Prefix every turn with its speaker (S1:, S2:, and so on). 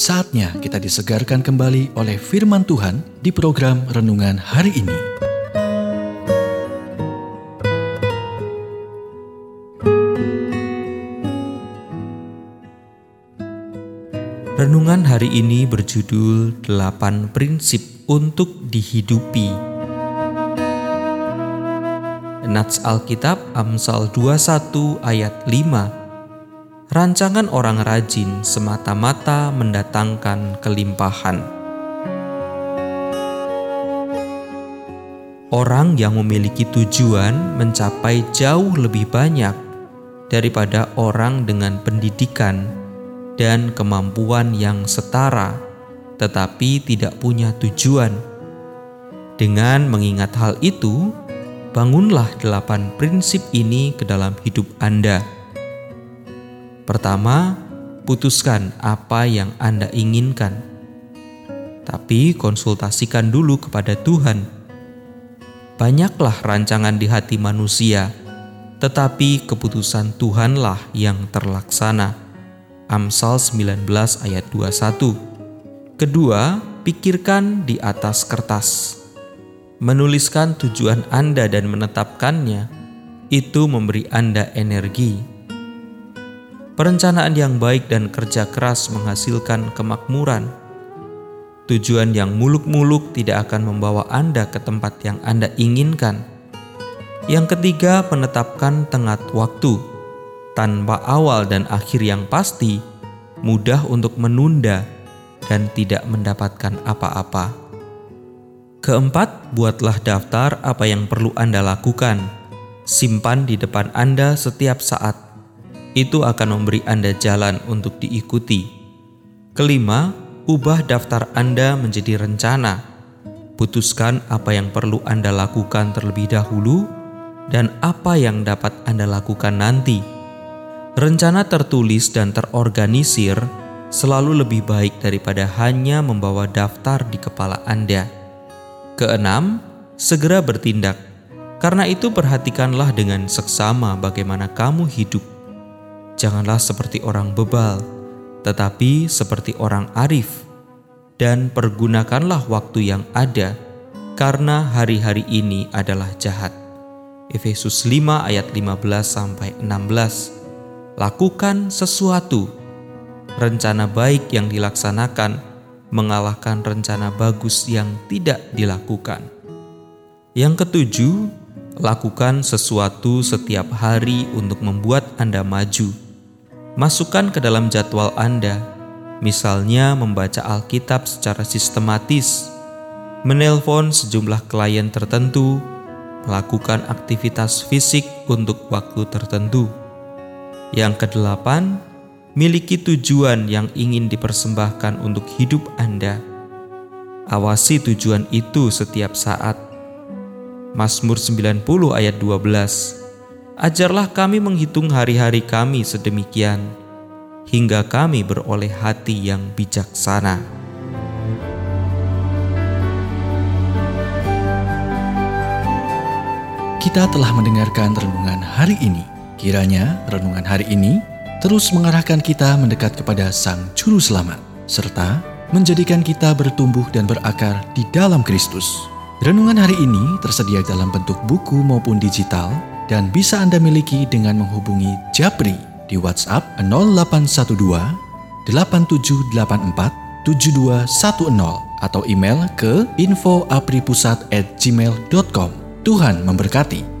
S1: Saatnya kita disegarkan kembali oleh firman Tuhan di program renungan hari ini.
S2: Renungan hari ini berjudul 8 prinsip untuk dihidupi. Nats Alkitab Amsal 21 ayat 5 rancangan orang rajin semata-mata mendatangkan kelimpahan. Orang yang memiliki tujuan mencapai jauh lebih banyak daripada orang dengan pendidikan dan kemampuan yang setara, tetapi tidak punya tujuan. Dengan mengingat hal itu, bangunlah delapan prinsip ini ke dalam hidup Anda Pertama, putuskan apa yang Anda inginkan, tapi konsultasikan dulu kepada Tuhan. Banyaklah rancangan di hati manusia, tetapi keputusan Tuhanlah yang terlaksana. Amsal 19 ayat 21. Kedua, pikirkan di atas kertas. Menuliskan tujuan Anda dan menetapkannya, itu memberi Anda energi Perencanaan yang baik dan kerja keras menghasilkan kemakmuran. Tujuan yang muluk-muluk tidak akan membawa Anda ke tempat yang Anda inginkan. Yang ketiga, menetapkan tengah waktu. Tanpa awal dan akhir yang pasti, mudah untuk menunda dan tidak mendapatkan apa-apa. Keempat, buatlah daftar apa yang perlu Anda lakukan. Simpan di depan Anda setiap saat itu akan memberi Anda jalan untuk diikuti. Kelima, ubah daftar Anda menjadi rencana. Putuskan apa yang perlu Anda lakukan terlebih dahulu dan apa yang dapat Anda lakukan nanti. Rencana tertulis dan terorganisir selalu lebih baik daripada hanya membawa daftar di kepala Anda. Keenam, segera bertindak. Karena itu perhatikanlah dengan seksama bagaimana kamu hidup janganlah seperti orang bebal, tetapi seperti orang arif, dan pergunakanlah waktu yang ada, karena hari-hari ini adalah jahat. Efesus 5 ayat 15 sampai 16. Lakukan sesuatu. Rencana baik yang dilaksanakan mengalahkan rencana bagus yang tidak dilakukan. Yang ketujuh, lakukan sesuatu setiap hari untuk membuat Anda maju Masukkan ke dalam jadwal Anda, misalnya membaca Alkitab secara sistematis, menelpon sejumlah klien tertentu, melakukan aktivitas fisik untuk waktu tertentu. Yang kedelapan, miliki tujuan yang ingin dipersembahkan untuk hidup Anda. Awasi tujuan itu setiap saat. Mazmur 90 ayat 12 Ajarlah kami menghitung hari-hari kami sedemikian, hingga kami beroleh hati yang bijaksana.
S1: Kita telah mendengarkan renungan hari ini. Kiranya renungan hari ini terus mengarahkan kita mendekat kepada Sang Juru Selamat, serta menjadikan kita bertumbuh dan berakar di dalam Kristus. Renungan hari ini tersedia dalam bentuk buku maupun digital dan bisa Anda miliki dengan menghubungi Japri di WhatsApp 0812 8784 7210 atau email ke infoapripusat@gmail.com. Tuhan memberkati.